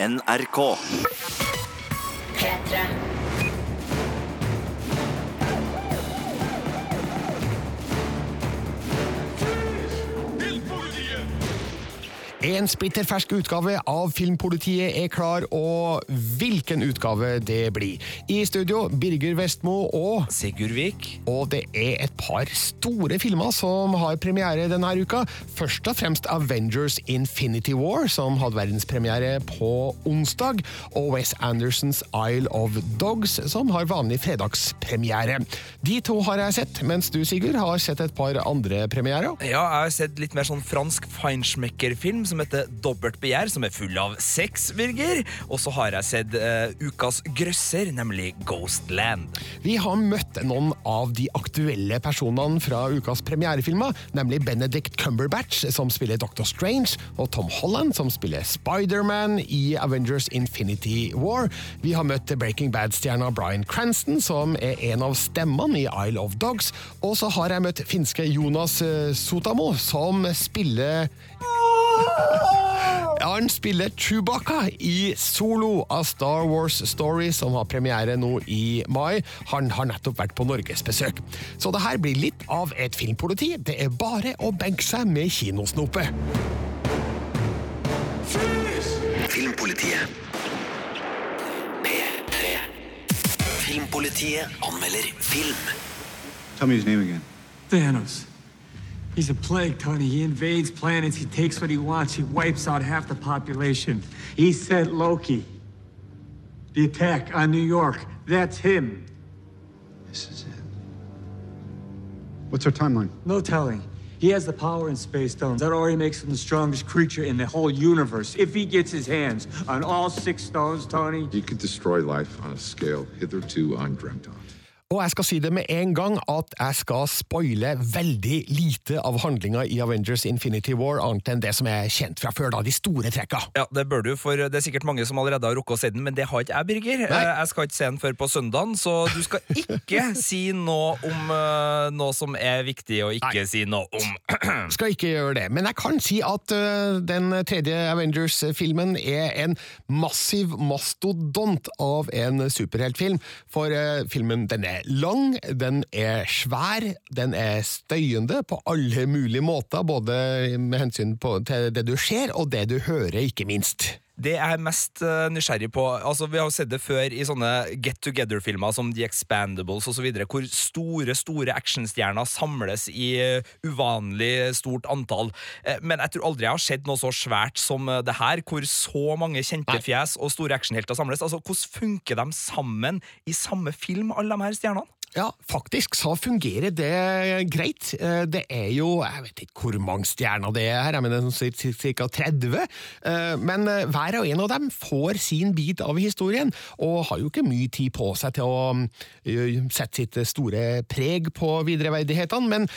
NRK. P3. En splitter fersk utgave av Filmpolitiet er klar, og hvilken utgave det blir. I studio Birger Vestmo og Sigurd Vik. Og det er et par store filmer som har premiere denne uka. Først og fremst Avengers Infinity War, som hadde verdenspremiere på onsdag. Og Wes Andersons Isle of Dogs, som har vanlig fredagspremiere. De to har jeg sett, mens du, Sigurd, har sett et par andre premierer. Ja, jeg har sett litt mer sånn fransk feinschmecker-film som heter Dobbelt begjær, som er full av sex, Birger. Og så har jeg sett uh, ukas grøsser, nemlig Ghostland. Vi har møtt noen av de aktuelle personene fra ukas premierefilmer, nemlig Benedict Cumberbatch, som spiller Doctor Strange, og Tom Holland, som spiller Spiderman i Avengers Infinity War. Vi har møtt Breaking Bad-stjerna Bryan Cranston, som er en av stemmene i Isle of Dogs. Og så har jeg møtt finske Jonas eh, Sotamo, som spiller ja, Han spiller Chewbacca i Solo av Star Wars Story, som har premiere nå i mai. Han har nettopp vært på norgesbesøk. Så det her blir litt av et filmpoliti. Det er bare å benke seg med kinosnopet. Filmpolitiet. P3. Filmpolitiet anmelder film. Tell me his name again. Thanos. He's a plague, Tony. He invades planets. He takes what he wants. He wipes out half the population. He sent Loki. The attack on New York. That's him. This is it. What's our timeline? No telling. He has the power in space stones. That already makes him the strongest creature in the whole universe. If he gets his hands on all six stones, Tony, He could destroy life on a scale hitherto undreamt of. Og jeg skal si det med en gang at jeg skal spoile veldig lite av handlinga i Avengers Infinity War, annet enn det som er kjent fra før, da, de store trekka. Ja, Det bør du, for det er sikkert mange som allerede har rukket å se den, men det har ikke jeg, Birger. Nei. Eh, Jeg skal ikke se den før på søndagen, så du skal ikke si noe om uh, noe som er viktig, og ikke Nei. si noe om Skal ikke gjøre det, men jeg kan si at uh, den tredje Avengers-filmen er en massiv mastodont av en superheltfilm. For uh, filmen den er lang, den er svær, den er støyende på alle mulige måter, både med hensyn til det du ser og det du hører, ikke minst. Det jeg er mest eh, nysgjerrig på altså Vi har jo sett det før i sånne Get Together-filmer som The Expandables osv., hvor store store actionstjerner samles i eh, uvanlig stort antall. Eh, Men jeg tror aldri jeg har sett noe så svært som det her, hvor så mange kjente fjes og store actionhelter samles. Altså, Hvordan funker de sammen i samme film, alle de her stjernene? Ja, faktisk så fungerer det greit. Eh, Det er jo, jeg vet ikke hvor mange stjerner det er her, det er ca. 30. Eh, Men eh, hver og en av dem får sin bit av historien, og har jo ikke mye tid på seg til å eh, sette sitt store preg på videreverdighetene, men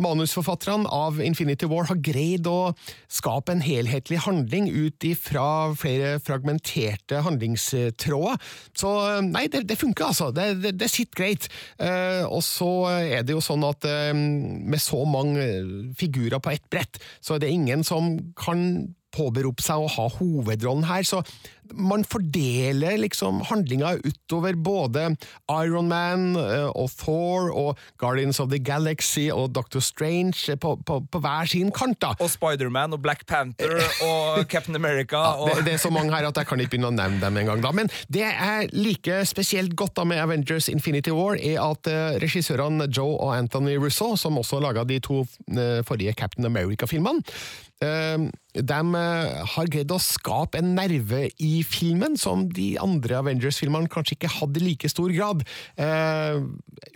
manusforfatterne av Infinity War har greid å skape en helhetlig handling ut ifra flere fragmenterte handlingstråder. Så nei, det, det funker altså. Det, det, det sitter greit. Eh, og så er det jo sånn at eh, med så mange eh, figurer på ett brett, så er det ingen som kan påberope seg å ha hovedrollen her, så man fordeler liksom handlinga utover både Iron Man eh, og Thor og Guardians of the Galaxy og Doctor Strange på, på, på hver sin kant, da. Og Spiderman og Black Panther og Captain America og Det, det er så mange her at jeg kan ikke begynne å nevne dem engang. Men det jeg liker spesielt godt da med Avengers Infinity War, er at eh, regissørene Joe og Anthony Russo, som også laga de to eh, forrige Captain America-filmene, eh, de eh, har greid å skape en nerve i filmen som de andre Avengers-filmene kanskje ikke hadde i like stor grad. Eh,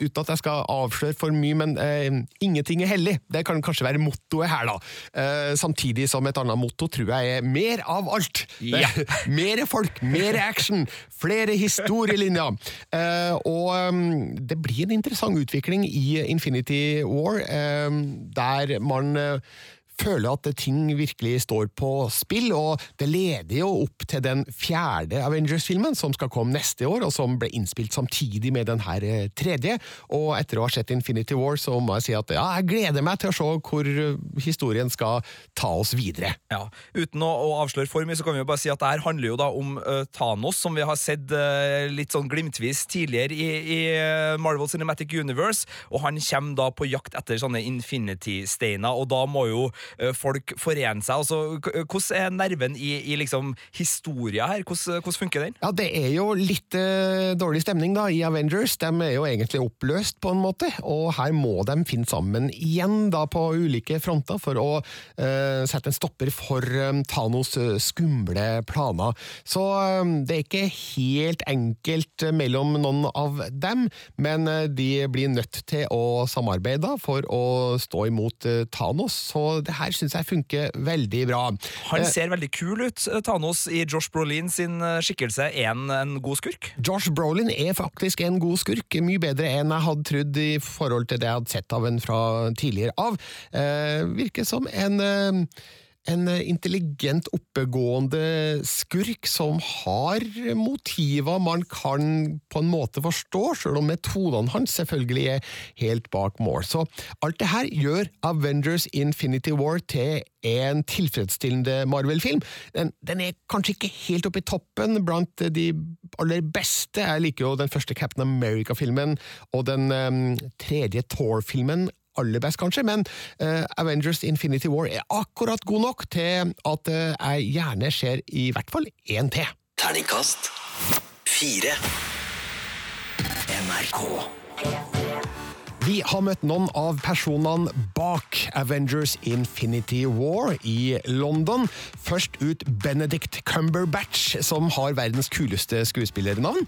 uten at jeg skal avsløre for mye, men eh, ingenting er hellig. Det kan kanskje være mottoet her, da. Eh, samtidig som et annet motto tror jeg er mer av alt. Ja. mer folk, mer action, flere historielinjer. Eh, og um, det blir en interessant utvikling i Infinity War, eh, der man eh, føler at ting virkelig står på spill, og det leder jo opp til den fjerde Avengers-filmen, som skal komme neste år, og som ble innspilt samtidig med den her eh, tredje. Og etter å ha sett Infinity War, så må jeg si at ja, jeg gleder meg til å se hvor eh, historien skal ta oss videre. Ja, Uten å, å avsløre for mye, så kan vi jo bare si at det her handler jo da om uh, Thanos, som vi har sett uh, litt sånn glimtvis tidligere i, i Marvel Cinematic Universe, og han kommer da på jakt etter sånne Infinity-steiner, og da må jo folk forene seg. Altså, hvordan er nerven i, i liksom historia her? Hvordan, hvordan, funker den? Ja, Det er jo litt dårlig stemning da i Avengers. De er jo egentlig oppløst, på en måte, og her må de finne sammen igjen da på ulike fronter for å sette en stopper for Thanos skumle planer. Så det er ikke helt enkelt mellom noen av dem, men de blir nødt til å samarbeide for å stå imot Thanos, så det her syns jeg funker veldig bra. Han ser veldig kul ut, Thanos, i Josh Brolin sin skikkelse. Er han en god skurk? Josh Brolin er faktisk en god skurk, mye bedre enn jeg hadde trodd i forhold til det jeg hadde sett av en fra tidligere av. Eh, virker som en en intelligent, oppegående skurk som har motiver man kan på en måte forstå, selv om metodene hans selvfølgelig er helt bak mål. Så alt det her gjør Avengers Infinity War til en tilfredsstillende Marvel-film. Den, den, er kanskje ikke helt oppe i toppen blant de aller beste. Jeg liker jo den første Captain America-filmen og den um, tredje Thor-filmen aller best, kanskje, men uh, Avengers Infinity War er akkurat god nok til at uh, jeg gjerne ser i hvert fall én til. Terningkast fire. NRK. Vi har møtt noen av personene bak Avengers Infinity War i London. Først ut Benedict Cumberbatch, som har verdens kuleste skuespillernavn.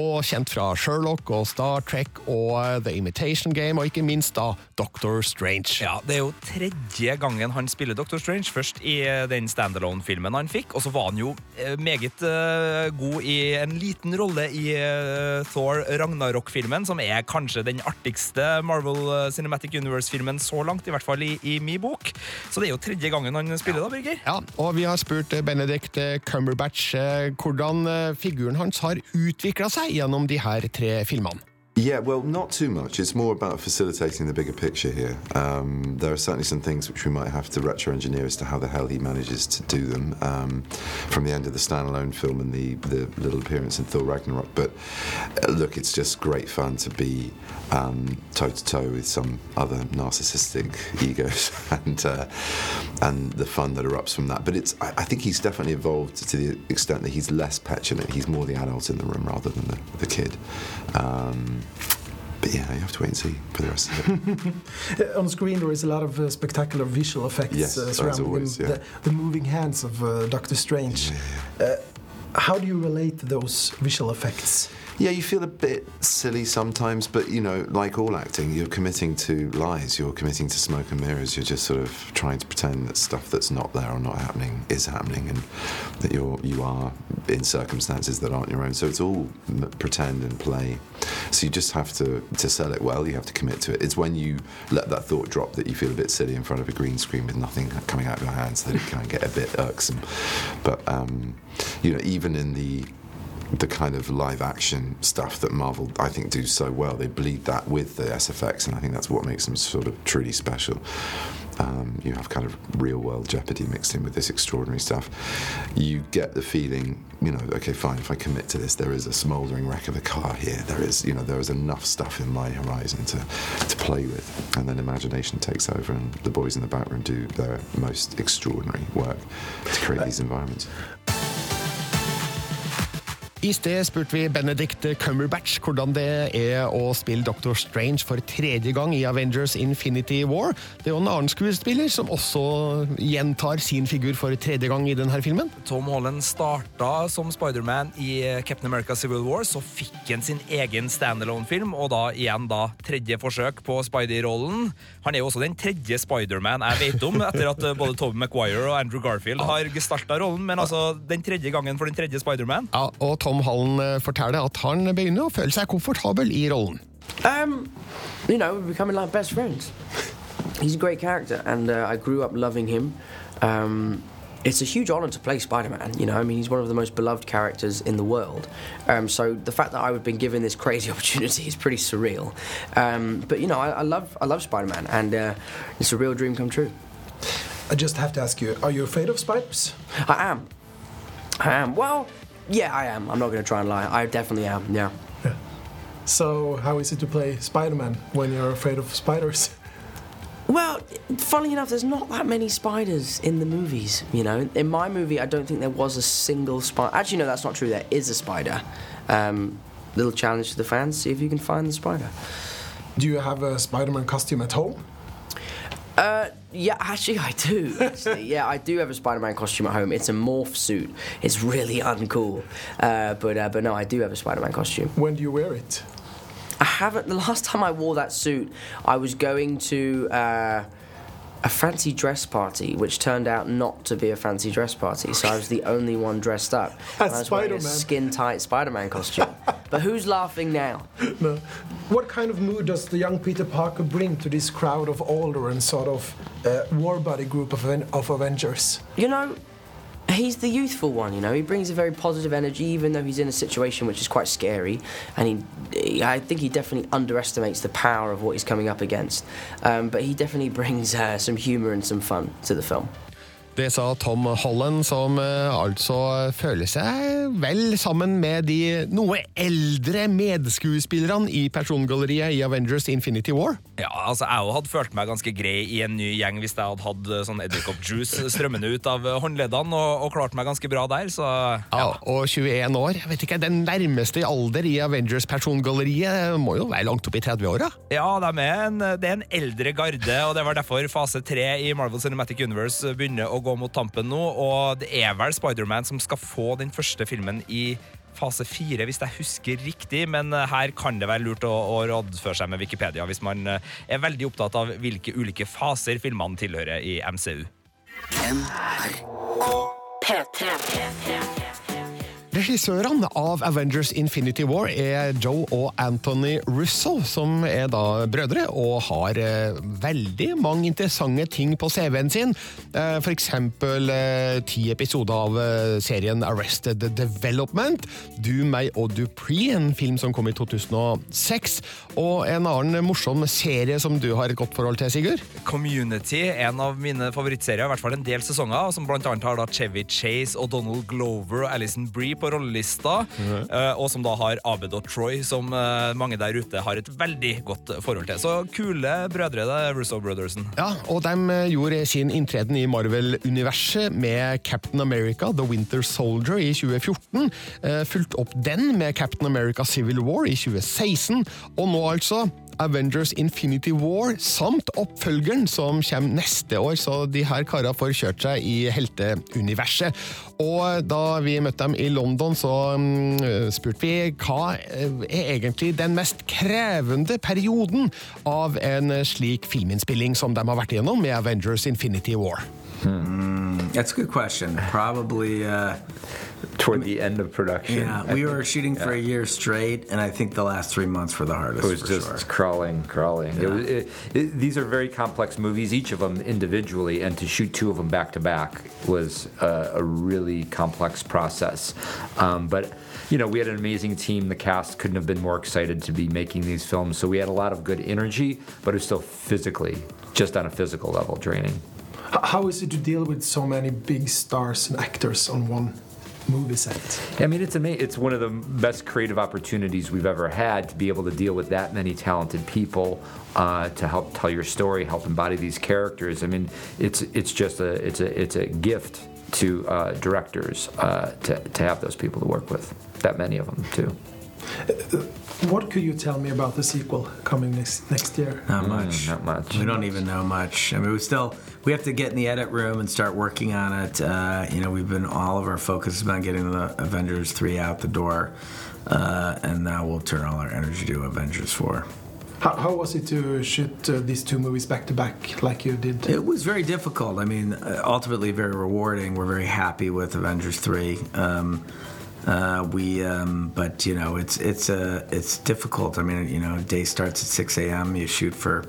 Og kjent fra Sherlock og Star Trek og The Imitation Game, og ikke minst da Doctor Strange. Ja, Det er jo tredje gangen han spiller Doctor Strange. Først i den standalone-filmen han fikk, og så var han jo eh, meget god i en liten rolle i Thor Ragnarok-filmen, som er kanskje den artigste Marvel eh, Cinematic Universe-filmen så langt, i hvert fall i, i min bok. Så det er jo tredje gangen han spiller, da, Birger. Ja, og vi har spurt eh, Benedict eh, Cumberbatch hvordan figuren hans har utvikla seg gjennom de her tre filmene. Yeah, well, not too much. It's more about facilitating the bigger picture here. Um, there are certainly some things which we might have to retro engineer as to how the hell he manages to do them um, from the end of the standalone film and the, the little appearance in Thor Ragnarok. But uh, look, it's just great fun to be toe to toe with some other narcissistic egos and uh, and the fun that erupts from that. But it's I, I, think he's definitely evolved to the extent that he's less petulant. He's more the adult in the room rather than the, the kid. Um, but yeah, you have to wait and see for the rest of it. On screen, there is a lot of uh, spectacular visual effects yes, uh, surrounding always, yeah. the, the, moving hands of uh, Doctor Strange. Yeah, yeah. Uh, how do you relate those visual effects? Yeah, you feel a bit silly sometimes, but you know, like all acting, you're committing to lies, you're committing to smoke and mirrors, you're just sort of trying to pretend that stuff that's not there or not happening is happening and that you're you are in circumstances that aren't your own. So it's all pretend and play. So you just have to to sell it well, you have to commit to it. It's when you let that thought drop that you feel a bit silly in front of a green screen with nothing coming out of your hands that it can get a bit irksome. But um, you know, even in the the kind of live action stuff that Marvel, I think, do so well. They bleed that with the SFX, and I think that's what makes them sort of truly special. Um, you have kind of real world jeopardy mixed in with this extraordinary stuff. You get the feeling, you know, okay, fine, if I commit to this, there is a smouldering wreck of a car here. There is, you know, there is enough stuff in my horizon to, to play with. And then imagination takes over, and the boys in the back room do their most extraordinary work to create these environments. I sted spurte vi Benedict Cumberbatch hvordan det er å spille Doctor Strange for tredje gang i Avengers Infinity War. Det er jo en annen skuespiller som også gjentar sin figur for tredje gang i denne filmen. Tom Holland starta som Spiderman i Captain America Civil War, så fikk han sin egen standalone-film, og da igjen da tredje forsøk på Spidey-rollen. Han er jo også den tredje Spiderman jeg vet om, etter at både Tobey Maguire og Andrew Garfield har gestalta rollen, men altså den tredje gangen for den tredje Spiderman. Ja, og Tom Tom Hallen eh, forteller at han begynner å føle seg komfortabel i rollen. Um, you know, we're becoming like best friends. he's a great character, and uh, I grew up loving him. Um, it's a huge honor to play Spider-Man. You know, I mean, he's one of the most beloved characters in the world. Um, so the fact that I've been given this crazy opportunity is pretty surreal. Um, but you know, I, I love I love Spider-Man, and uh, it's a real dream come true. I just have to ask you: Are you afraid of spiders? I am. I am. Well, yeah, I am. I'm not going to try and lie. I definitely am. Yeah. yeah. So how is it to play Spider-Man when you're afraid of spiders? Well, funnily enough, there's not that many spiders in the movies. You know, in my movie, I don't think there was a single spider. Actually, no, that's not true. There is a spider. Um, little challenge to the fans: see if you can find the spider. Do you have a Spider-Man costume at home? Uh, yeah, actually, I do. Actually, yeah, I do have a Spider-Man costume at home. It's a morph suit. It's really uncool. Uh, but uh, but no, I do have a Spider-Man costume. When do you wear it? I haven't. The last time I wore that suit, I was going to uh, a fancy dress party, which turned out not to be a fancy dress party. So I was the only one dressed up. I was wearing a Spider-Man. skin-tight Spider-Man costume. but who's laughing now? No. What kind of mood does the young Peter Parker bring to this crowd of older and sort of uh, war buddy group of, of Avengers? You know, he's the youthful one. You know, he brings a very positive energy, even though he's in a situation which is quite scary. And he, he I think he definitely underestimates the power of what he's coming up against. Um, but he definitely brings uh, some humor and some fun to the film. Det sa Tom Holland, som eh, altså føler seg vel sammen med de noe eldre medskuespillerne i persongalleriet i Avengers Infinity War. Ja, altså Jeg hadde følt meg ganske grei i en ny gjeng hvis jeg hadde hatt eh, sånn edderkoppjuice strømmende ut av eh, håndleddene og, og klart meg ganske bra der, så Ja, og 21 år. Jeg vet ikke, Den nærmeste i alder i Avengers persongalleriet må jo være langt opp i 30-åra? Ja, de er en, det er en eldre garde, og det var derfor fase tre i Marvel Cinematic Universe begynner å gå mot tampen nå, og det er vel Spider-Man som skal få den første filmen i fase fire, hvis jeg husker riktig, men eh, her kan det være lurt å, å rådføre seg med Wikipedia hvis man eh, er veldig opptatt av hvilke ulike faser filmene tilhører i MCU. Regissørene av Avengers Infinity War er Joe og Anthony Russo, som er da brødre og har eh, veldig mange interessante ting på CV-en sin. Eh, for eksempel eh, ti episoder av eh, serien Arrested Development, Du, meg og Dupree, en film som kom i 2006, og en annen morsom serie som du har et godt forhold til, Sigurd. Community, en av mine favorittserier, i hvert fall en del sesonger, som blant annet har da Chevy Chase og Donald Glover og Alison Brie på rollelista, eh, og som da har Abed og Troy, som eh, mange der ute har et veldig godt forhold til. Så kule brødre, det er Russo Brothersen. Ja, og de eh, gjorde sin inntreden i Marvel-universet med Captain America The Winter Soldier i 2014, eh, fulgt opp den med Captain America Civil War i 2016, og nå altså Avengers Infinity War samt oppfølgeren som kommer neste år, så de her karene får kjørt seg i helteuniverset. Og da vi møtte dem i London, så mm, spurte vi hva eh, er egentlig den mest krevende perioden av en slik filminnspilling som de har vært igjennom med Avengers Infinity War. That's a good question. Probably. Uh, Toward the end of production. yeah, I we were think. shooting for a year straight, and I think the last three months were the hardest. It was just sure. crawling, crawling. It was, it, it, these are very complex movies, each of them individually, and to shoot two of them back to back was uh, a really complex process. Um, but you know, we had an amazing team. The cast couldn't have been more excited to be making these films. So we had a lot of good energy, but it was still physically, just on a physical level, draining. How is it to deal with so many big stars and actors on one movie set? I mean, it's amazing. It's one of the best creative opportunities we've ever had to be able to deal with that many talented people uh, to help tell your story, help embody these characters. I mean, it's it's just a it's a it's a gift to uh, directors uh, to to have those people to work with. That many of them too. What could you tell me about the sequel coming next next year? Not much. not much. We don't even know much. I mean, we still we have to get in the edit room and start working on it. Uh, you know, we've been all of our focus has been on getting the Avengers three out the door, uh, and now we'll turn all our energy to Avengers four. How, how was it to shoot uh, these two movies back to back like you did? It was very difficult. I mean, uh, ultimately very rewarding. We're very happy with Avengers three. Um, uh, we, um, but you know, it's it's uh, it's difficult. I mean, you know, day starts at six a.m. You shoot for,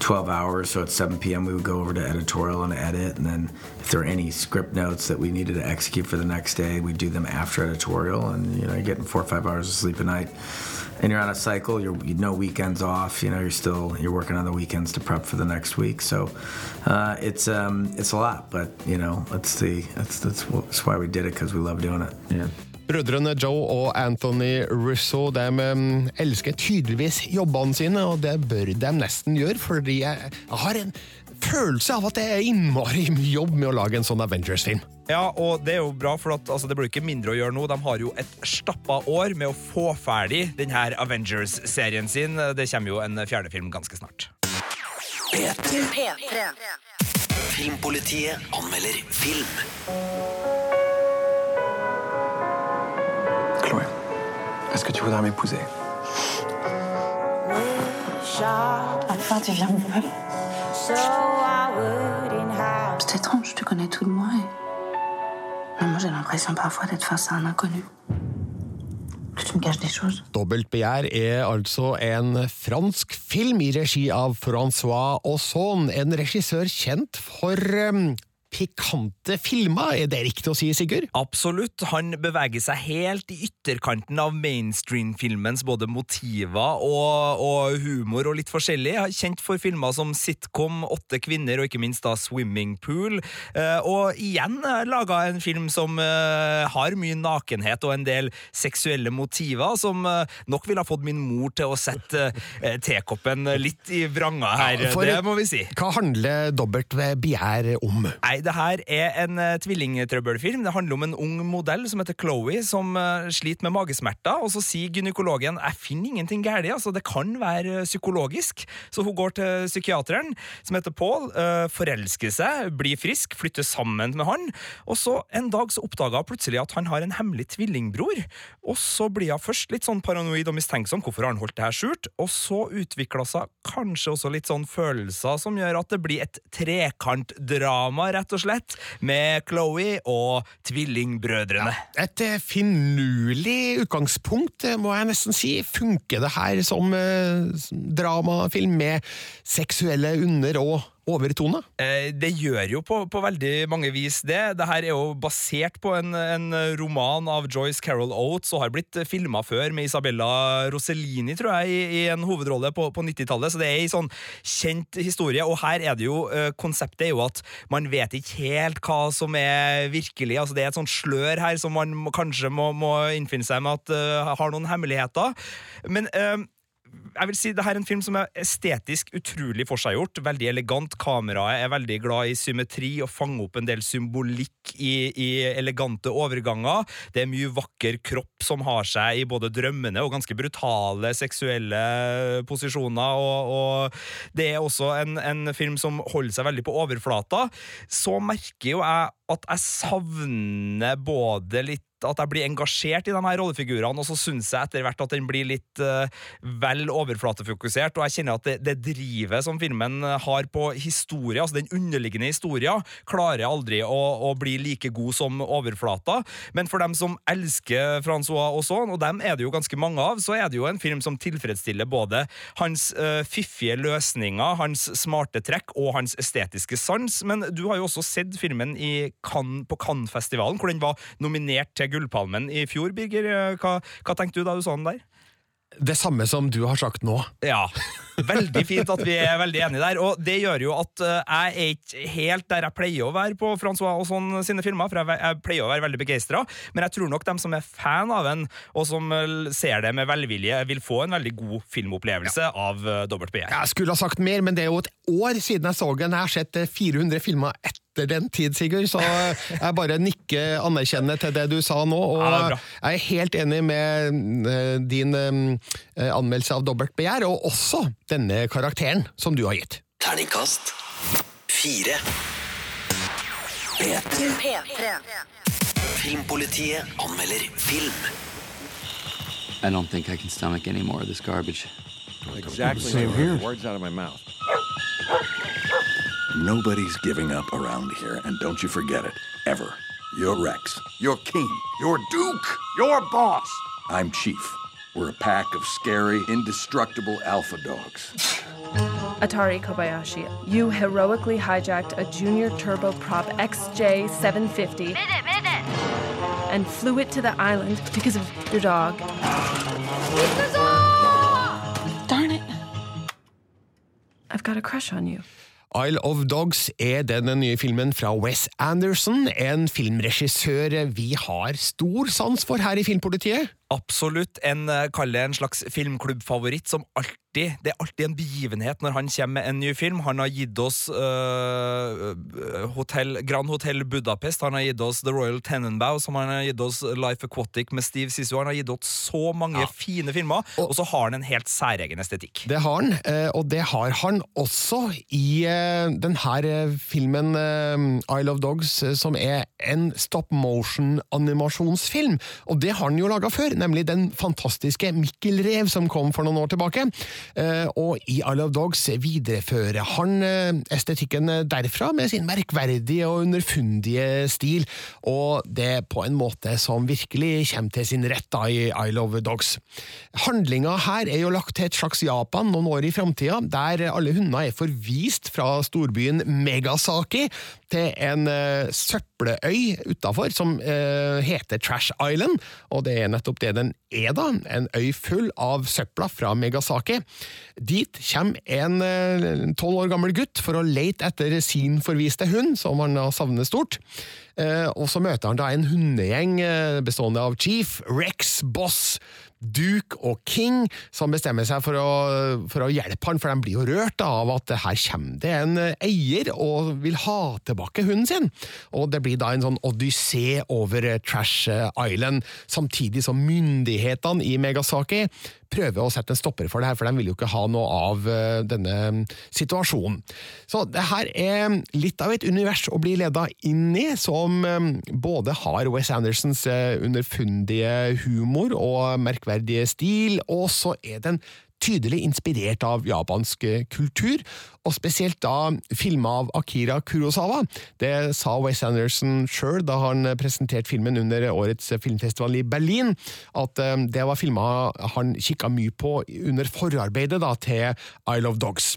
12 hours. So at 7 p.m. we would go over to editorial and edit, and then if there were any script notes that we needed to execute for the next day, we'd do them after editorial. And you know, you're getting four or five hours of sleep a night, and you're on a cycle. You're you no weekends off. You know, you're still you're working on the weekends to prep for the next week. So uh, it's um, it's a lot, but you know, that's the that's that's, that's why we did it because we love doing it. Yeah. Brødrene Joe og Anthony Russo de um, elsker tydeligvis jobbene sine, og det bør de nesten gjøre, fordi jeg, jeg har en følelse av at det er innmari mye jobb med å lage en sånn Avengers-film. Ja, og det er jo bra, for at, altså, det blir ikke mindre å gjøre nå. De har jo et stappa år med å få ferdig denne Avengers-serien sin. Det kommer jo en fjerde film ganske snart. P3. Filmpolitiet anmelder film. Est-ce que tu voudrais m'épouser? Enfin, tu viens me voir. C'est étrange, tu connais tout de moi et. Mais moi, j'ai l'impression parfois d'être face à un inconnu. Que tu me caches des choses? Dobbelt begjær er altså en fransk film i regi av Francois Ozon, en regissør kjent for um, pikante filmer, er det riktig å si, Sigurd? Absolutt. Han beveger seg helt i ytterkanten av mainstream-filmens både motiver og, og, humor og litt forskjellig. Kjent for filmer som Sitcom, Åtte kvinner og ikke minst da Swimming Pool. Eh, og igjen laga en film som eh, har mye nakenhet og en del seksuelle motiver, som eh, nok ville ha fått min mor til å sette tekoppen litt i vranga her. For, det må vi si. Hva handler Dobbelt begjær om? Nei, det her er en uh, tvillingtrøbbelfilm. Det handler om en ung modell som heter Chloé, som uh, sliter med magesmerter. Og så sier gynekologen jeg finner ingenting galt, altså, det kan være uh, psykologisk. Så hun går til psykiateren, som heter Paul, forelsker seg, blir frisk, flytter sammen med han. Og så en dag så oppdager hun plutselig at han har en hemmelig tvillingbror. Og så blir hun først litt sånn paranoid og mistenksom. Hvorfor har han holdt det her skjult? Og så utvikler seg kanskje også litt sånn følelser som gjør at det blir et trekantdrama, rett og slett, med Chloé og tvillingbrødrene. Ja, et eh, finurlig utgangspunkt, eh, må jeg nesten si. Funker det her som eh, dramafilm med seksuelle under og overtone? Eh, det gjør jo på, på, veldig mange vis det. Det her er jo basert på en, en roman av Joyce Carol Oates og har blitt filma før med Isabella Rossellini, tror jeg, i, i en hovedrolle på, på 90-tallet. Så det er ei sånn kjent historie. Og her er det jo eh, konseptet er jo at man vet ikke helt hva som er virkelig. Altså Det er et sånt slør her som man kanskje må, må innfinne seg med at uh, har noen hemmeligheter. Men uh, jeg vil si det her er en film som er estetisk utrolig forseggjort. Veldig elegant. Kameraet er veldig glad i symmetri og fanger opp en del symbolikk i, i, elegante overganger. Det er mye vakker kropp som har seg i både drømmende og ganske brutale seksuelle posisjoner. Og, og det er også en, en, film som holder seg veldig på overflata. Så merker jo jeg at jeg savner både litt at jeg blir engasjert i de her rollefigurene, og så syns jeg etter hvert at den blir litt uh, vel overflatefokusert, og jeg kjenner at det, det drivet som filmen har på historie, altså den underliggende historien, klarer aldri å, å, bli like god som overflata. Men for dem som elsker Francois sånn, og dem er det jo ganske mange av, så er det jo en film som tilfredsstiller både hans uh, fiffige løsninger, hans smarte trekk og hans estetiske sans. Men du har jo også sett filmen i Cannes, på Cannes-festivalen, hvor den var nominert til Gullpalmen i fjor, Birger. Hva, hva tenkte du da du så den der? Det samme som du har sagt nå. Ja. Veldig fint at vi er veldig enige der. Og det gjør jo at eh, jeg er ikke helt der jeg pleier å være på Francois og sånn sine filmer, for jeg, pleier å være veldig begeistra. Men jeg tror nok dem som er fan av en, og som eh, ser det med velvilje, vil få en veldig god filmopplevelse ja. av Dobbelt begjær. Jeg skulle ha sagt mer, men det er jo et år siden jeg så den. Jeg har sett 400 filmer etter den tid, Sigurd, så jeg bare nikker anerkjennende til det du sa nå. Og ja, jeg er helt enig med din anmeldelse av Dobbelt begjær, og også denne karakteren som du har gitt. Terningkast fire. P3. Filmpolitiet anmelder film. I don't think I can stomach any more of this garbage. Exactly. Same here. Words out of my mouth. Nobody's giving up around here, and don't you forget it, ever. You're Rex. You're King. You're Duke. You're Boss. I'm Chief. We're a pack of scary, indestructible alpha dogs. Atari Kobayashi, you heroically hijacked a Junior Turboprop XJ750 and flew it to the island because of your dog. Darn it. I've got a crush on you. Isle of Dogs er den nye filmen fra Wes Anderson, en filmregissør vi har stor sans for her i Filmpolitiet. Absolutt en, eh, kall en slags filmklubbfavoritt som alltid Det er alltid en begivenhet når han kommer med en ny film. Han har gitt oss øh, Hotel, Grand Hotel Budapest, han har gitt oss The Royal Tenenbaums, han har gitt oss Life Aquatic med Steve Sisu. Han har gitt oss så mange fine filmer, og, så har han en helt særegen estetikk. Det har han, og det har han også i denne filmen I Love Dogs, som er en stop motion-animasjonsfilm. Og det har han jo laga før, nemlig den fantastiske Mikkel Rev som kom for noen år tilbake. Eh, Og i I Love Dogs viderefører han eh, estetikken derfra med sin merkverdige og underfundige stil, og det på en måte som virkelig kommer til sin rett da i I Love Dogs. Handlinga her er jo lagt til et slags Japan noen år i framtida, der alle hunder er forvist fra storbyen Megasaki til en uh, søppeløy utafor som uh, heter Trash Island, og det er nettopp det den er, da. En øy full av søpla fra Megasaki. Dit kommer en tolv år gammel gutt for å lete etter sin forviste hund, som han har savnet stort. Eh, og så møter han da en hundegjeng eh, bestående av Chief, Rex, Boss, Duke og King, som bestemmer seg for å, for å hjelpe han, for de blir jo rørt av at her kommer det en eier og vil ha tilbake hunden sin. Og det blir da en sånn odyssé over Trash Island, samtidig som myndighetene i Megasaki prøver å sette en stopper for det her, for de vil jo ikke ha noe av eh, denne situasjonen. Så det her er litt av et univers å bli leda inn i, som eh, både har Wes Andersons eh, underfundige humor og merkverdige stil, og så er den tydelig inspirert av japansk eh, kultur, og spesielt da filma av Akira Kurosawa. Det sa Wes Anderson sjøl da han presenterte filmen under årets filmfestival i Berlin, at eh, det var filma han kikka mye på under forarbeidet da, til Isle of Dogs.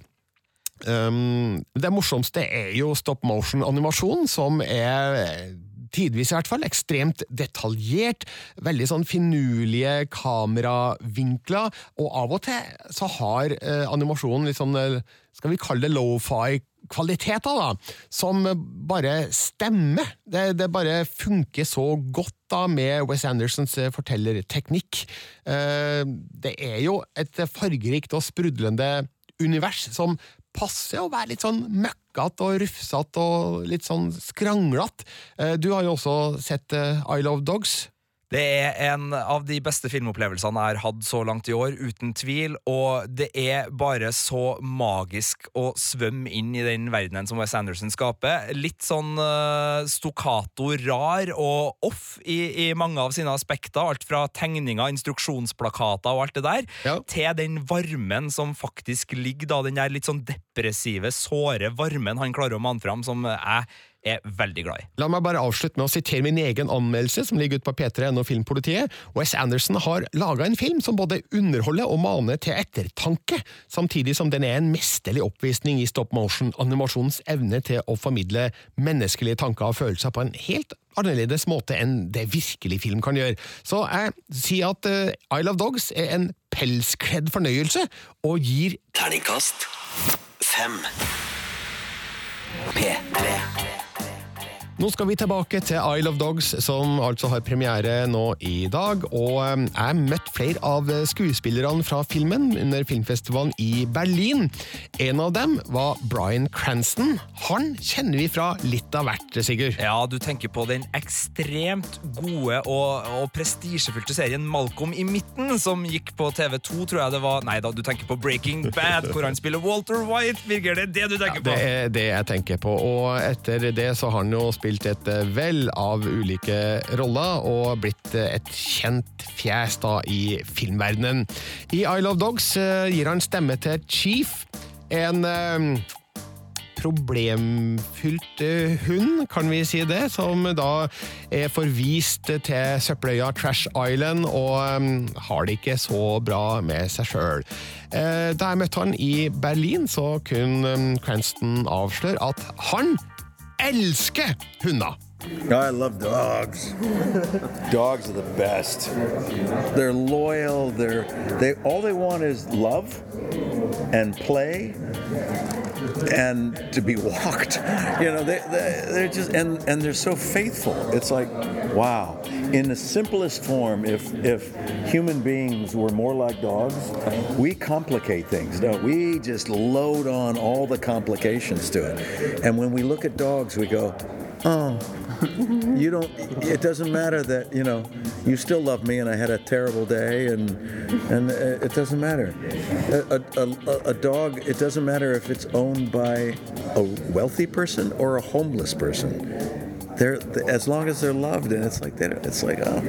Um, det morsomste er jo stop motion-animasjon, som er tidvis i hvert fall, ekstremt detaljert, veldig sånn finurlige kameravinkler, og av og til så har eh, animasjonen litt sånn, eh, skal vi kalle det lofi kvaliteter, da, som bare stemmer. Det, det, bare funker så godt da med Wes Andersons eh, fortellerteknikk. Eh, det er jo et fargerikt og sprudlende univers som passer å være litt sånn møkkete og rufsete og litt sånn skranglete. Eh, Du har jo også sett I Love Dogs. Det er en av de beste filmopplevelsene jeg har hatt så langt i år, uten tvil. Og det er bare så magisk å svømme inn i den verdenen som Wes Anderson skaper. Litt sånn uh, stokkato, rar og off i, i, mange av sine aspekter. Alt fra tegninger, instruksjonsplakater og alt det der, til den varmen som faktisk ligger da, den der litt sånn depressive, såre varmen han klarer å manne fram, som jeg er veldig glad i. La meg bare avslutte med å sitere min egen anmeldelse, som ligger ute på P3 og Filmpolitiet. Wes Anderson har laga en film som både underholder og maner til ettertanke, samtidig som den er en mesterlig oppvisning i stop motion-animasjonens evne til å formidle menneskelige tanker og følelser på en helt annerledes måte enn det virkelig film kan gjøre. Så jeg sier at uh, I Love Dogs er en pelskledd fornøyelse, og gir Terningkast fem. P3. Nå skal vi tilbake til Isle of Dogs, som altså har premiere nå i dag. Og eh, jeg møtte flere av skuespillerne fra filmen under filmfestivalen i Berlin. En av dem var Bryan Cranston. Han kjenner vi fra litt av hvert, Sigurd. Ja, du tenker på den ekstremt gode og, og prestisjefylte serien Malcolm i midten, som gikk på TV2, tror jeg det var. Nei da, du tenker på Breaking Bad, hvor han spiller Walter White. Virker det det du tenker på? Det er det jeg tenker på. Og etter det så har han jo spilt et vell av ulike roller og blitt et kjent fjes da i filmverdenen. I I Love Dogs gir han stemme til Chief, en problemfylt eh, hund, kan vi si det, som da er forvist til søppeløya Trash Island og har det ikke så bra med seg sjøl. Eh, da jeg møtte han i Berlin, så kunne Cranston avsløre at han elsker hunder. I love dogs. dogs are the best. They're loyal. They're they all they want is love and play and to be walked. You know, they, they they're just and and they're so faithful. It's like wow. In the simplest form, if if human beings were more like dogs, we complicate things, don't we? We just load on all the complications to it. And when we look at dogs, we go, oh, you don't it doesn't matter that you know you still love me and i had a terrible day and and it doesn't matter. A, a, a, a dog it doesn't matter if it's owned by a wealthy person or a homeless person. They're as long as they're loved and it's like it's like oh.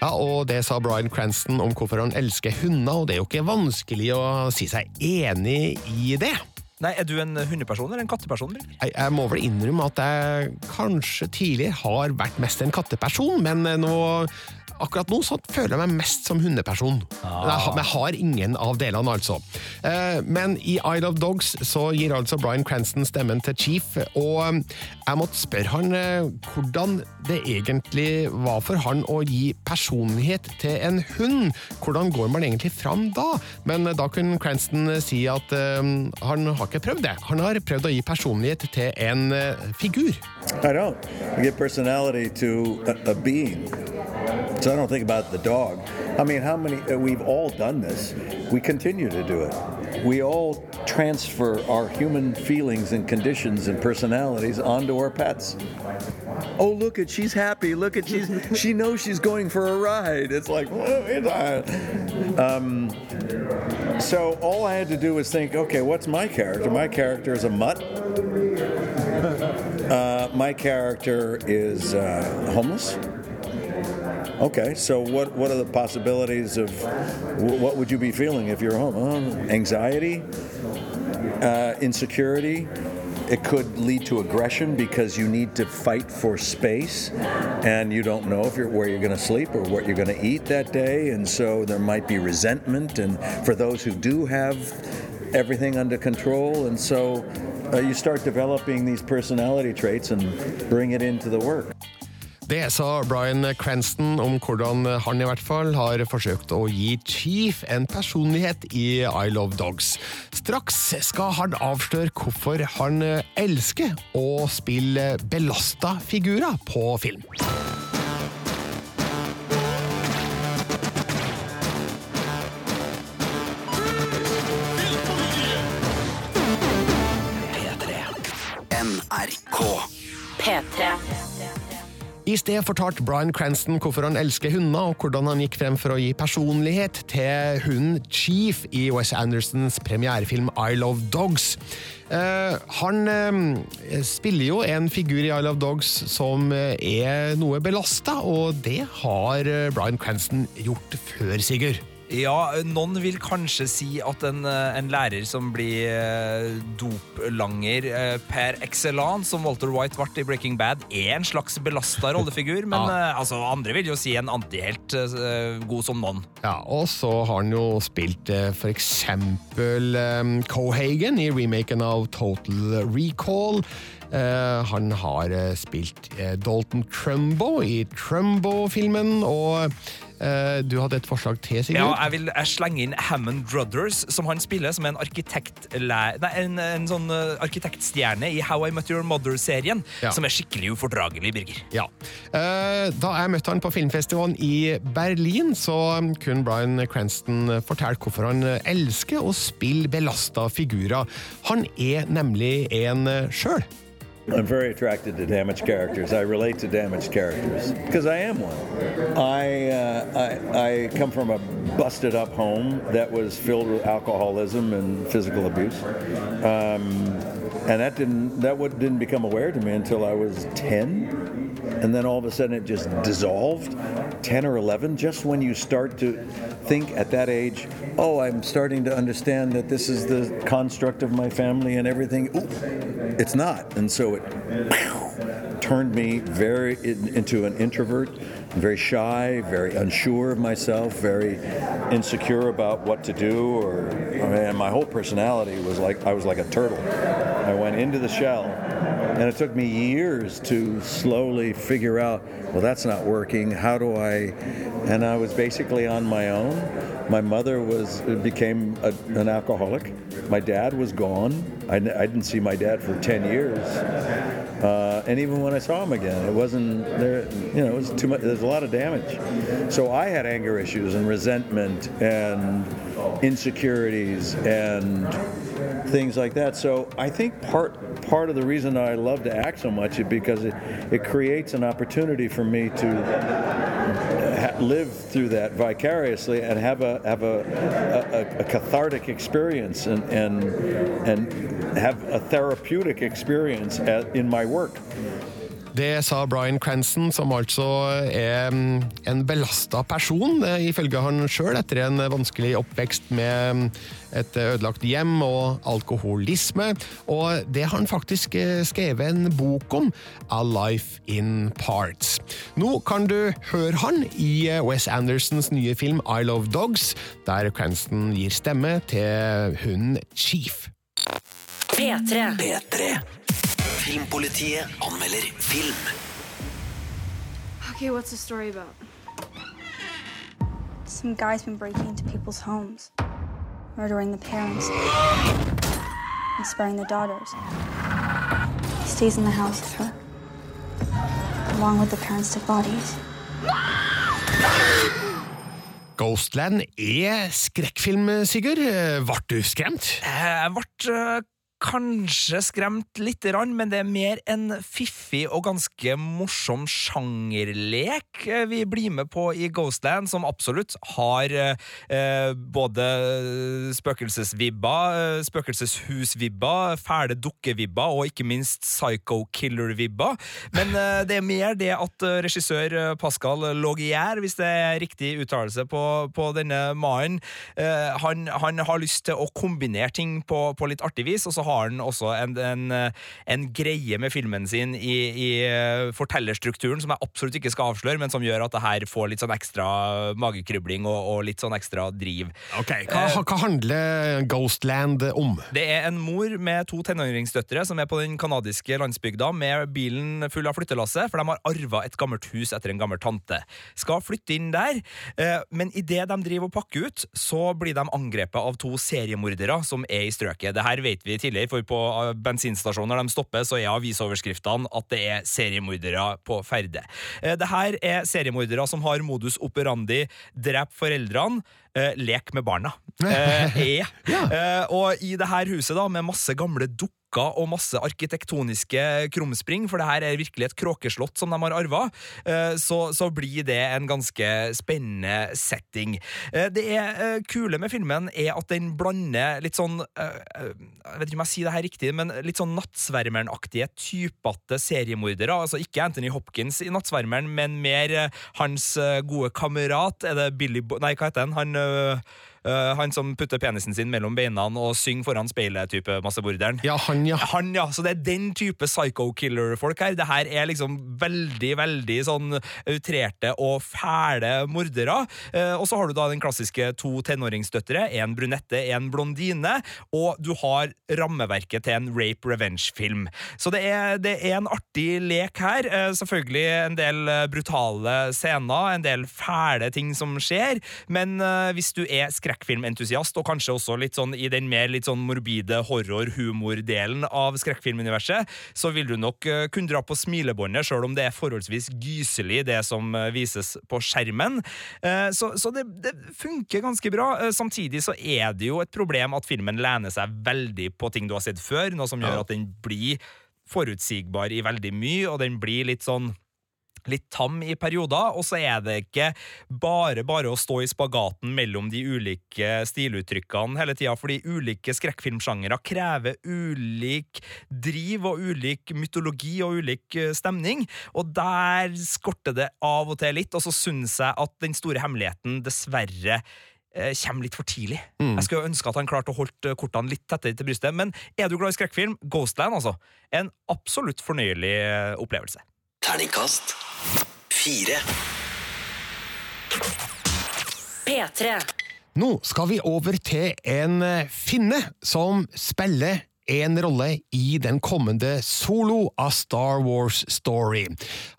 Ja, og Det sa Bryan Cranston om hvorfor han elsker hunder, og det er jo ikke vanskelig å si seg enig i det. Nei, Er du en hundeperson eller en katteperson? Eller? Jeg, må vel innrømme at jeg kanskje tidligere har vært mest en katteperson, men nå Akkurat nå så føler jeg meg mest som hundeperson. Ah. Jeg, har- men jeg har ingen av delene, altså. Eh, Men i Isle of Dogs så gir altså Bryan Cranston stemmen til Chief, og eh, jeg måtte spørre han eh, hvordan det egentlig var for han å gi personlighet til en hund. Hvordan går man egentlig fram da? Men da kunne Cranston si at eh, han har ikke prøvd det. Han har prøvd å gi personlighet til en eh, figur. I don't. I give personality to a, a being. So I don't think about the dog. I mean, how many, uh, we've all done this. We continue to do it. We all transfer our human feelings and conditions and personalities onto our pets. Oh, look at, she's happy. Look at, she's, she knows she's going for a ride. It's like, "Whoa, it's a-" um, so all I had to do was think, okay, what's my character? My character is a mutt. Uh, my character is uh, homeless. Okay, so what what are the possibilities of what would you be feeling if you're home? Um, anxiety, uh, insecurity. It could lead to aggression because you need to fight for space, and you don't know if you're where you're going to sleep or what you're going to eat that day, and so there might be resentment. And for those who do have everything under control, and so uh, you start developing these personality traits and bring it into the work. Det sa Brian Cranston om hvordan han i hvert fall har forsøkt å gi Chief en personlighet i I Love Dogs. Straks skal han avsløre hvorfor han elsker å spille belasta figurer på film. NRK. P3. I sted fortalte Bryan Cranston hvorfor han elsker hunder, og hvordan han gikk frem for å gi personlighet til hunden Chief i Wes Andersons premierefilm I Love Dogs. Uh, han uh, spiller jo en figur i I Love Dogs som eh, er noe belasta, og det har Brian Cranston gjort før, Sigurd. Ja, noen vil kanskje si at en, eh, en lærer som blir eh, doplanger eh, per excellence, som Walter White ble i Breaking Bad, er en slags belasta rollefigur. Men Ja. altså, andre vil jo si en antihelt god som noen. Ja, og så har han jo spilt for eksempel Cohagen i remaken av Total Recall. Han har spilt Dalton Trumbo i Trumbo-filmen, og du hadde et forslag til, Sigurd? Ja, jeg vil jeg slenge inn Hammond Brothers, som han spiller som en arkitektlæ- Nei, en, en sånn eh, arkitektstjerne i How I Met Your Mother-serien, Ja. som er skikkelig ufordragelig, Birger. Ja. Eh, Da jeg møtte han på filmfestivalen i Berlin, så kunne Bryan Cranston fortelle hvorfor han elsker å spille belasta figurer. Han er nemlig en sjøl. I'm very attracted to damaged characters. I relate to damaged characters because I am one. I, uh, I I come from a busted up home that was filled with alcoholism and physical abuse. Um, and that didn't that what didn't become aware to me until I was 10 and then all of a sudden it just dissolved. 10 or 11 just when you start to think at that age oh I'm starting to understand that this is the construct of my family and everything. Ooh, it's not. And so it turned me very in, into an introvert very shy very unsure of myself very insecure about what to do or I mean, my whole personality was like I was like a turtle. I went into the shell and it took me years to slowly figure out well that's not working. How do I and I was basically on my own. My mother was became a, an alcoholic. My dad was gone. I, I didn't see my dad for 10 years uh, and even when I saw him again, it wasn't there. You know, it was too much. There's a lot of damage. So I had anger issues and resentment and insecurities and things like that. So I think part part of the reason I love to act so much is because it, it creates an opportunity for me to live through that vicariously and have a have a, a, a cathartic experience and and and have a therapeutic experience at, in my work. Det sa Brian Cranston, som altså er mm, en belasta person, eh, ifølge han sjøl, etter en vanskelig oppvekst med mm, et ødelagt hjem og alkoholisme. Og det har han faktisk eh, skrevet en bok om, A Life in Parts. Nå kan du høre han i eh, Wes Andersons nye film I Love Dogs, der Cranston gir stemme til hunden Chief. P3. P3. Filmpolitiet anmelder film. Okay, what's the story about? Some guy's been breaking into people's homes, murdering the parents, and sparing the daughters. He stays in the house with her, along with the parents' dead bodies. Ghostland er skrekkfilm, Sigurd. Ble du skremt? Jeg ble eh, kanskje skremt lite grann, men det er mer en fiffig og ganske morsom sjangerlek eh, vi blir med på i Ghostland, som absolutt har eh, både spøkelsesvibber, eh, spøkelseshusvibber, fæle dukkevibber og ikke minst psycho killer-vibber. Men eh, det er mer det at eh, regissør eh, Pascal Logier, hvis det er riktig uttalelse på, på denne mannen, eh, han, han har lyst til å kombinere ting på, på litt artig vis, og så har han også en, en, en greie med filmen sin i, i eh, fortellerstrukturen som jeg absolutt ikke skal avsløre, men som gjør at det her får litt sånn ekstra magekrybling og, og litt sånn ekstra driv. Ok, Hva, hva handler Ghostland om? Det er en mor med to tenåringsdøtre som er på den kanadiske landsbygda med bilen full av flyttelasse, for de har arva et gammelt hus etter en gammel tante. Skal flytte inn der, eh, men idet de driver og pakker ut, så blir de angrepet av to seriemordere som er i strøket. Det her vet vi tidligere, for på eh, bensinstasjoner de stopper, så er avisoverskriftene at det er seriemordere på ferde. Eh, Det her er seriemordere som har modus operandi drep foreldrene, eh, lek med barna. Eh, ja. Eh, og i det her huset, da, med masse gamle dukker og masse arkitektoniske krumspring, for det her er virkelig et kråkeslott som de har arva, eh, så, så blir det en ganske spennende setting. Eh, Det er kule med filmen er at den blander litt sånn Jeg vet ikke om jeg sier det her riktig, men litt sånn Nattsvermeren-aktige typete seriemordere. Altså ikke Anthony Hopkins i Nattsvermeren, men mer hans gode kamerat. Er det Billy Bo... Nei, hva heter han? Han øh, øh, han som putter penisen sin mellom beina og synger foran speilet-type massemorderen. Ja, han, ja. Han, ja. Så det er den type psycho-killer-folk her. Det her er liksom veldig, veldig sånn outrerte og fæle mordere. Uh, og så har du da den klassiske to tenåringsdøtre, en brunette, en blondine, og du har rammeverket til en rape revenge-film. Så det er, det er en artig lek her. Uh, selvfølgelig en del brutale scener, en del fæle ting som skjer, men hvis du er skrekkfilmentusiast, og kanskje også litt sånn i den mer litt sånn morbide horror-humor-delen av skrekkfilmuniverset, så vil du nok eh, kunne dra på smilebåndet, sjøl om det er forholdsvis gyselig, det som eh, vises på skjermen. Eh, Så, så det, det funker ganske bra. Samtidig så er det jo et problem at filmen lener seg veldig på ting du har sett før, noe som gjør at den blir forutsigbar i veldig mye, og den blir litt sånn litt tam i perioder, og så er det ikke bare bare å stå i spagaten mellom de ulike stiluttrykkene hele tida, fordi ulike skrekkfilmsjangere krever ulik driv og ulik mytologi og ulik eh, stemning, og der skorter det av og til litt, og så syns jeg at den store hemmeligheten dessverre eh, kommer litt for tidlig. Mm. Jeg skulle ønske at han klarte å holde kortene litt tettere til brystet, men er du glad i skrekkfilm? Ghostland, altså. En absolutt fornøyelig eh, opplevelse. Terningkast fire. P3. Nå skal vi over til en eh, finne som spiller en rolle i den kommende Solo av Star Wars Story.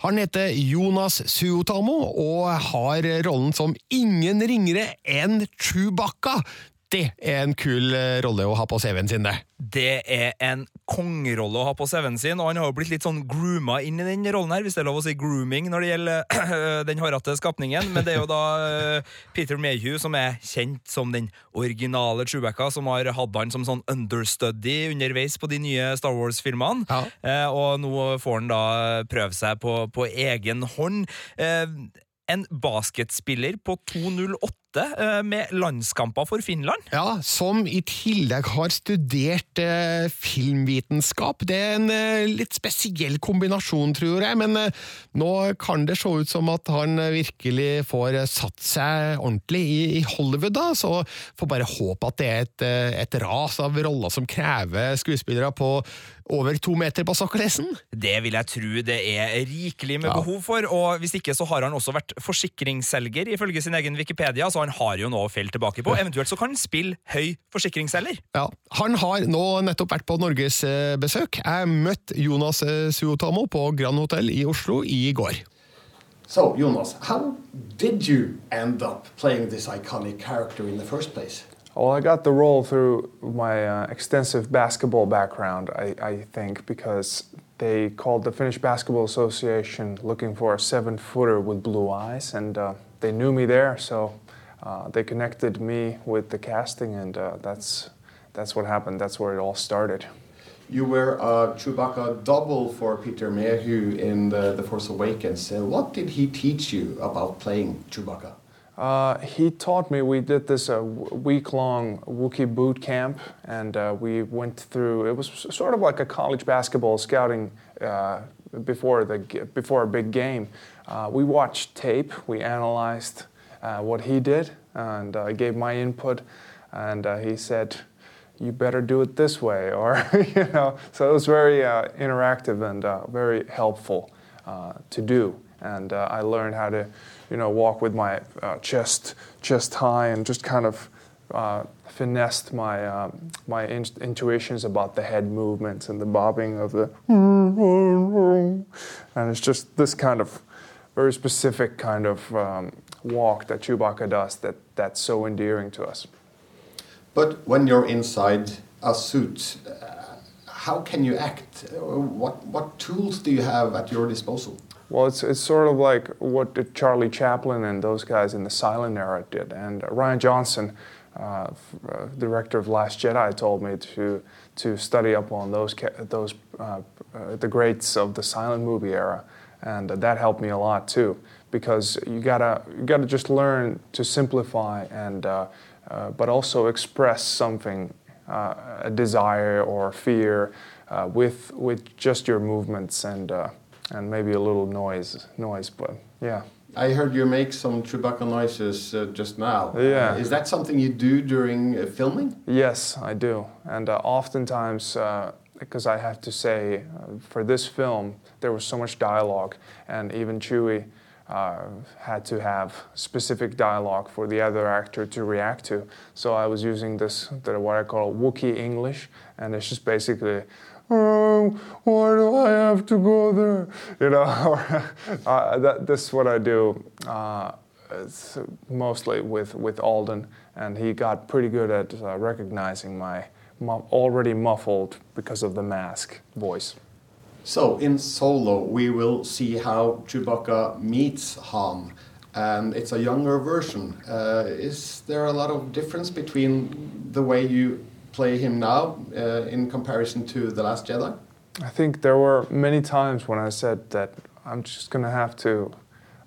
Han heter Jonas Suotamo og har rollen som ingen ringere enn Chewbacca. Det er en kul eh, rolle å ha på CV-en sin, det. Det er en kongerolle å ha på CV-en sin, og han har jo blitt litt sånn grooma inn i den rollen her, hvis det er lov å si grooming når det gjelder den hårete skapningen. Men det er jo da eh, Peter Mayhew som er kjent som den originale Chewbacca, som har hatt han som sånn understudy underveis på de nye Star Wars-filmene. Ja. og nå får han da prøve seg på, på egen hånd. Eh, en basketspiller på 2,08 eh, med landskamper for Finland. Ja, som i tillegg har studert eh, filmvitenskap. Det er en eh, litt spesiell kombinasjon, tror jeg, men eh, nå kan det se ut som at han virkelig får satt seg ordentlig i, i Hollywood, da, så får bare håpe at det er et, et ras av roller som krever skuespillere på over to meter på sokkelesten. Det vil jeg tro det er rikelig med Ja. behov for, og hvis ikke så har han også vært forsikringsselger, ifølge sin egen Wikipedia, så han har jo noe å felle tilbake på. Eventuelt så kan han spille høy forsikringsselger. Ja, Han har nå nettopp vært på norgesbesøk. Jeg møtte Jonas eh, Suotamo på Grand Hotel i Oslo i går. So, Jonas, how did you end up playing this iconic character in the first place? Well, I got the role through my uh, extensive basketball background, I, I think, because they called the Finnish Basketball Association looking for a seven footer with blue eyes, and uh, they knew me there, so uh, they connected me with the casting, and uh, that's, that's what happened. That's where it all started. You were a Chewbacca double for Peter Mayhew in the, the Force Awakens. Uh, what did he teach you about playing Chewbacca? Uh, he taught me. We did this uh, week-long Wookiee boot camp, and uh, we went through. It was sort of like a college basketball scouting uh, before the before a big game. Uh, we watched tape. We analyzed uh, what he did, and I gave my input. And uh, he said, "You better do it this way," or you know. So it was very uh, interactive and uh, very helpful uh, to do. And uh, I learned how to, you know, walk with my uh, chest chest high and just kind of uh, finessed my um, my in- intuitions about the head movements and the bobbing of the. And it's just this kind of very specific kind of um, walk that Chewbacca does that that's so endearing to us. But when you're inside a suit, uh, how can you act? What, what tools do you have at your disposal? Well, it's, it's sort of like what Charlie Chaplin and those guys in the silent era did. And uh, Ryan Johnson, uh, uh, director of Last Jedi, told me to, to study up on those, those uh, uh, the greats of the silent movie era. And uh, that helped me a lot too, because you gotta, you gotta just learn to simplify and, uh, uh, but also express something, uh, a desire or fear, uh, with, with just your movements and, uh, and maybe a little noise, noise. But yeah. I heard you make some Chewbacca noises uh, just now. Yeah. Uh, is that something you do during uh, filming? Yes, I do. And uh, oftentimes, uh, because I have to say, uh, for this film, there was so much dialogue, and even Chewie uh, had to have specific dialogue for the other actor to react to. So I was using this, what I call Wookiee English, and it's just basically, oh, why do I have to go there? You know, uh, that, that's what I do. Uh, mostly with, with Alden, and he got pretty good at uh, recognizing my already muffled because of the mask voice. So in Solo, we will see how Chewbacca meets Han, and it's a younger version. Uh, is there a lot of difference between the way you play him now uh, in comparison to The Last Jedi? I think there were many times when I said that I'm just gonna have to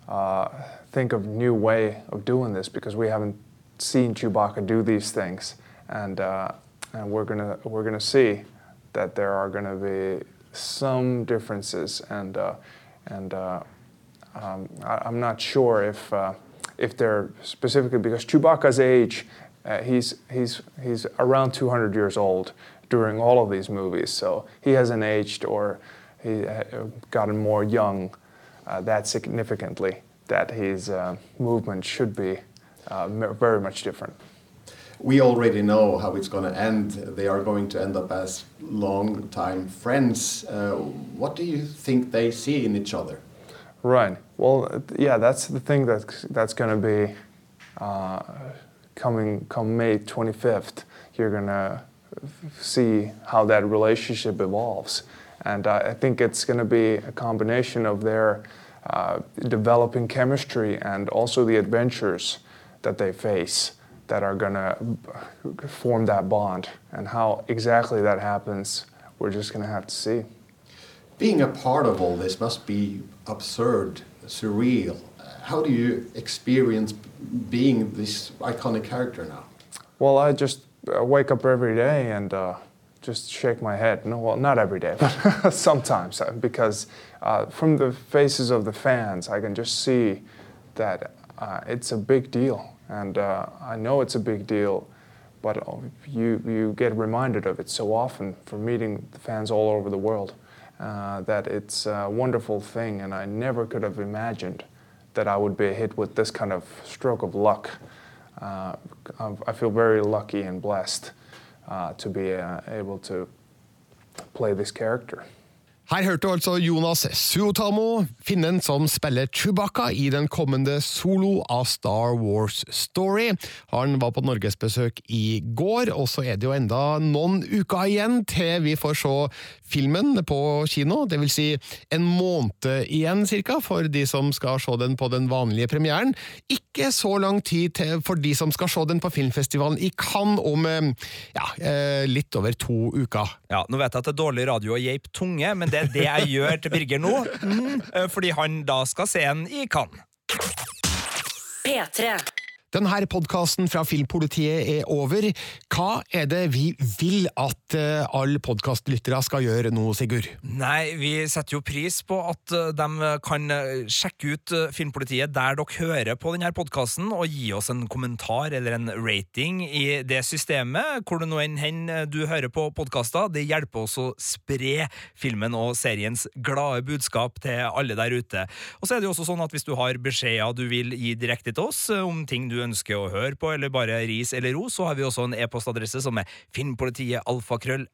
uh, think of new way of doing this because we haven't seen Chewbacca do these things, and uh, and we're gonna we're gonna see that there are gonna be some differences, and uh, and uh, um, I, I'm not sure if uh, if they're specifically because Chewbacca's age, he's he's he's around 200 years old during all of these movies, so he hasn't aged or he gotten more young that significantly that his movement should be very much different. We already know how it's going to end. They are going to end up as long-time friends. Uh, what do you think they see in each other? Right. Well, yeah, that's the thing that that's going to be uh, coming come May 25th. You're going to see how that relationship evolves, and uh, I think it's going to be a combination of their uh, developing chemistry and also the adventures that they face that are going to form that bond. And how exactly that happens, we're just going to have to see. Being a part of all this must be absurd, surreal. How do you experience being this iconic character now? Well, I just uh, wake up every day and uh, just shake my head. No, well, not every day, but sometimes, uh, because uh, from the faces of the fans, I can just see that uh, it's a big deal, and uh, I know it's a big deal. But you you get reminded of it so often from meeting the fans all over the world uh, that it's a wonderful thing, and I never could have imagined that I would be hit with this kind of stroke of luck. Uh, I feel very lucky and blessed uh, to be uh, able to play this character. Her hørte du altså Jonas Suotamo, finnen som spiller Chewbacca i den kommende solo av Star Wars Story. Han var på norgesbesøk i går, og så er det jo enda noen uker igjen til vi får se filmen på kino. Det vil si en måned igjen, cirka, for de som skal se den på den vanlige premieren. Ikke så lang tid til for de som skal se den på filmfestivalen i Cannes om eh, ja, eh, litt over to uker. Ja, Nå vet jeg at det er dårlig radio å geipe tunge, men det er det jeg gjør til Birger nå. Mm, eh, fordi han da skal se den i Cannes. P3. Denne podkasten fra Filmpolitiet er over. Hva er det vi vil at eh, alle podkastlyttere skal gjøre nå, Sigurd? Nei, vi setter jo pris på at eh, de kan eh, sjekke ut Filmpolitiet der dere hører på denne podkasten, og gi oss en kommentar eller en rating i det systemet, hvor det nå enn hen du hører på podkaster. Det hjelper oss å spre filmen og seriens glade budskap til alle der ute. Og så er det jo også sånn at hvis du har beskjeder du vil gi direkte til oss om ting du ønsker å høre på, eller bare ris eller ros, så har vi også en e-postadresse som er filmpolitiet alfakrøll.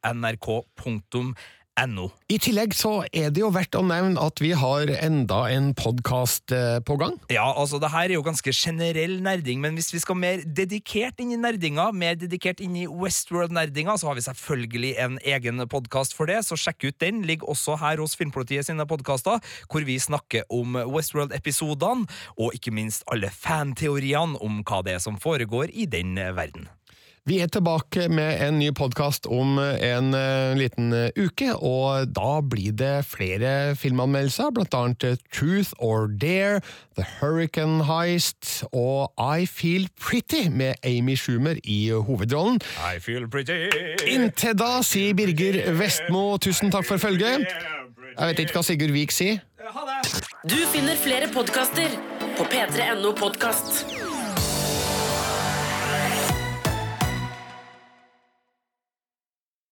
I tillegg så er det jo verdt å nevne at vi har enda en podkast på gang. Ja, altså det her er jo ganske generell nerding, men hvis vi skal mer dedikert inn i nerdinga, mer dedikert inn i Westworld-nerdinga, så har vi selvfølgelig en egen podkast for det, så sjekk ut den. Ligger også her hos Filmpolitiet sine podkaster, hvor vi snakker om Westworld-episodene, og ikke minst alle fanteoriene om hva det er som foregår i den verden. Vi er tilbake med en ny podkast om en eh, liten eh, uke, og da blir det flere filmanmeldelser, blant annet eh, Truth or Dare, The Hurricane Heist og I Feel Pretty med Amy Schumer i hovedrollen. I feel pretty. Inntil da sier Birger Vestmo tusen takk for følget. Jeg vet ikke hva Sigurd Vik sier. Ha det! Du finner flere podkaster på p3.no podkast.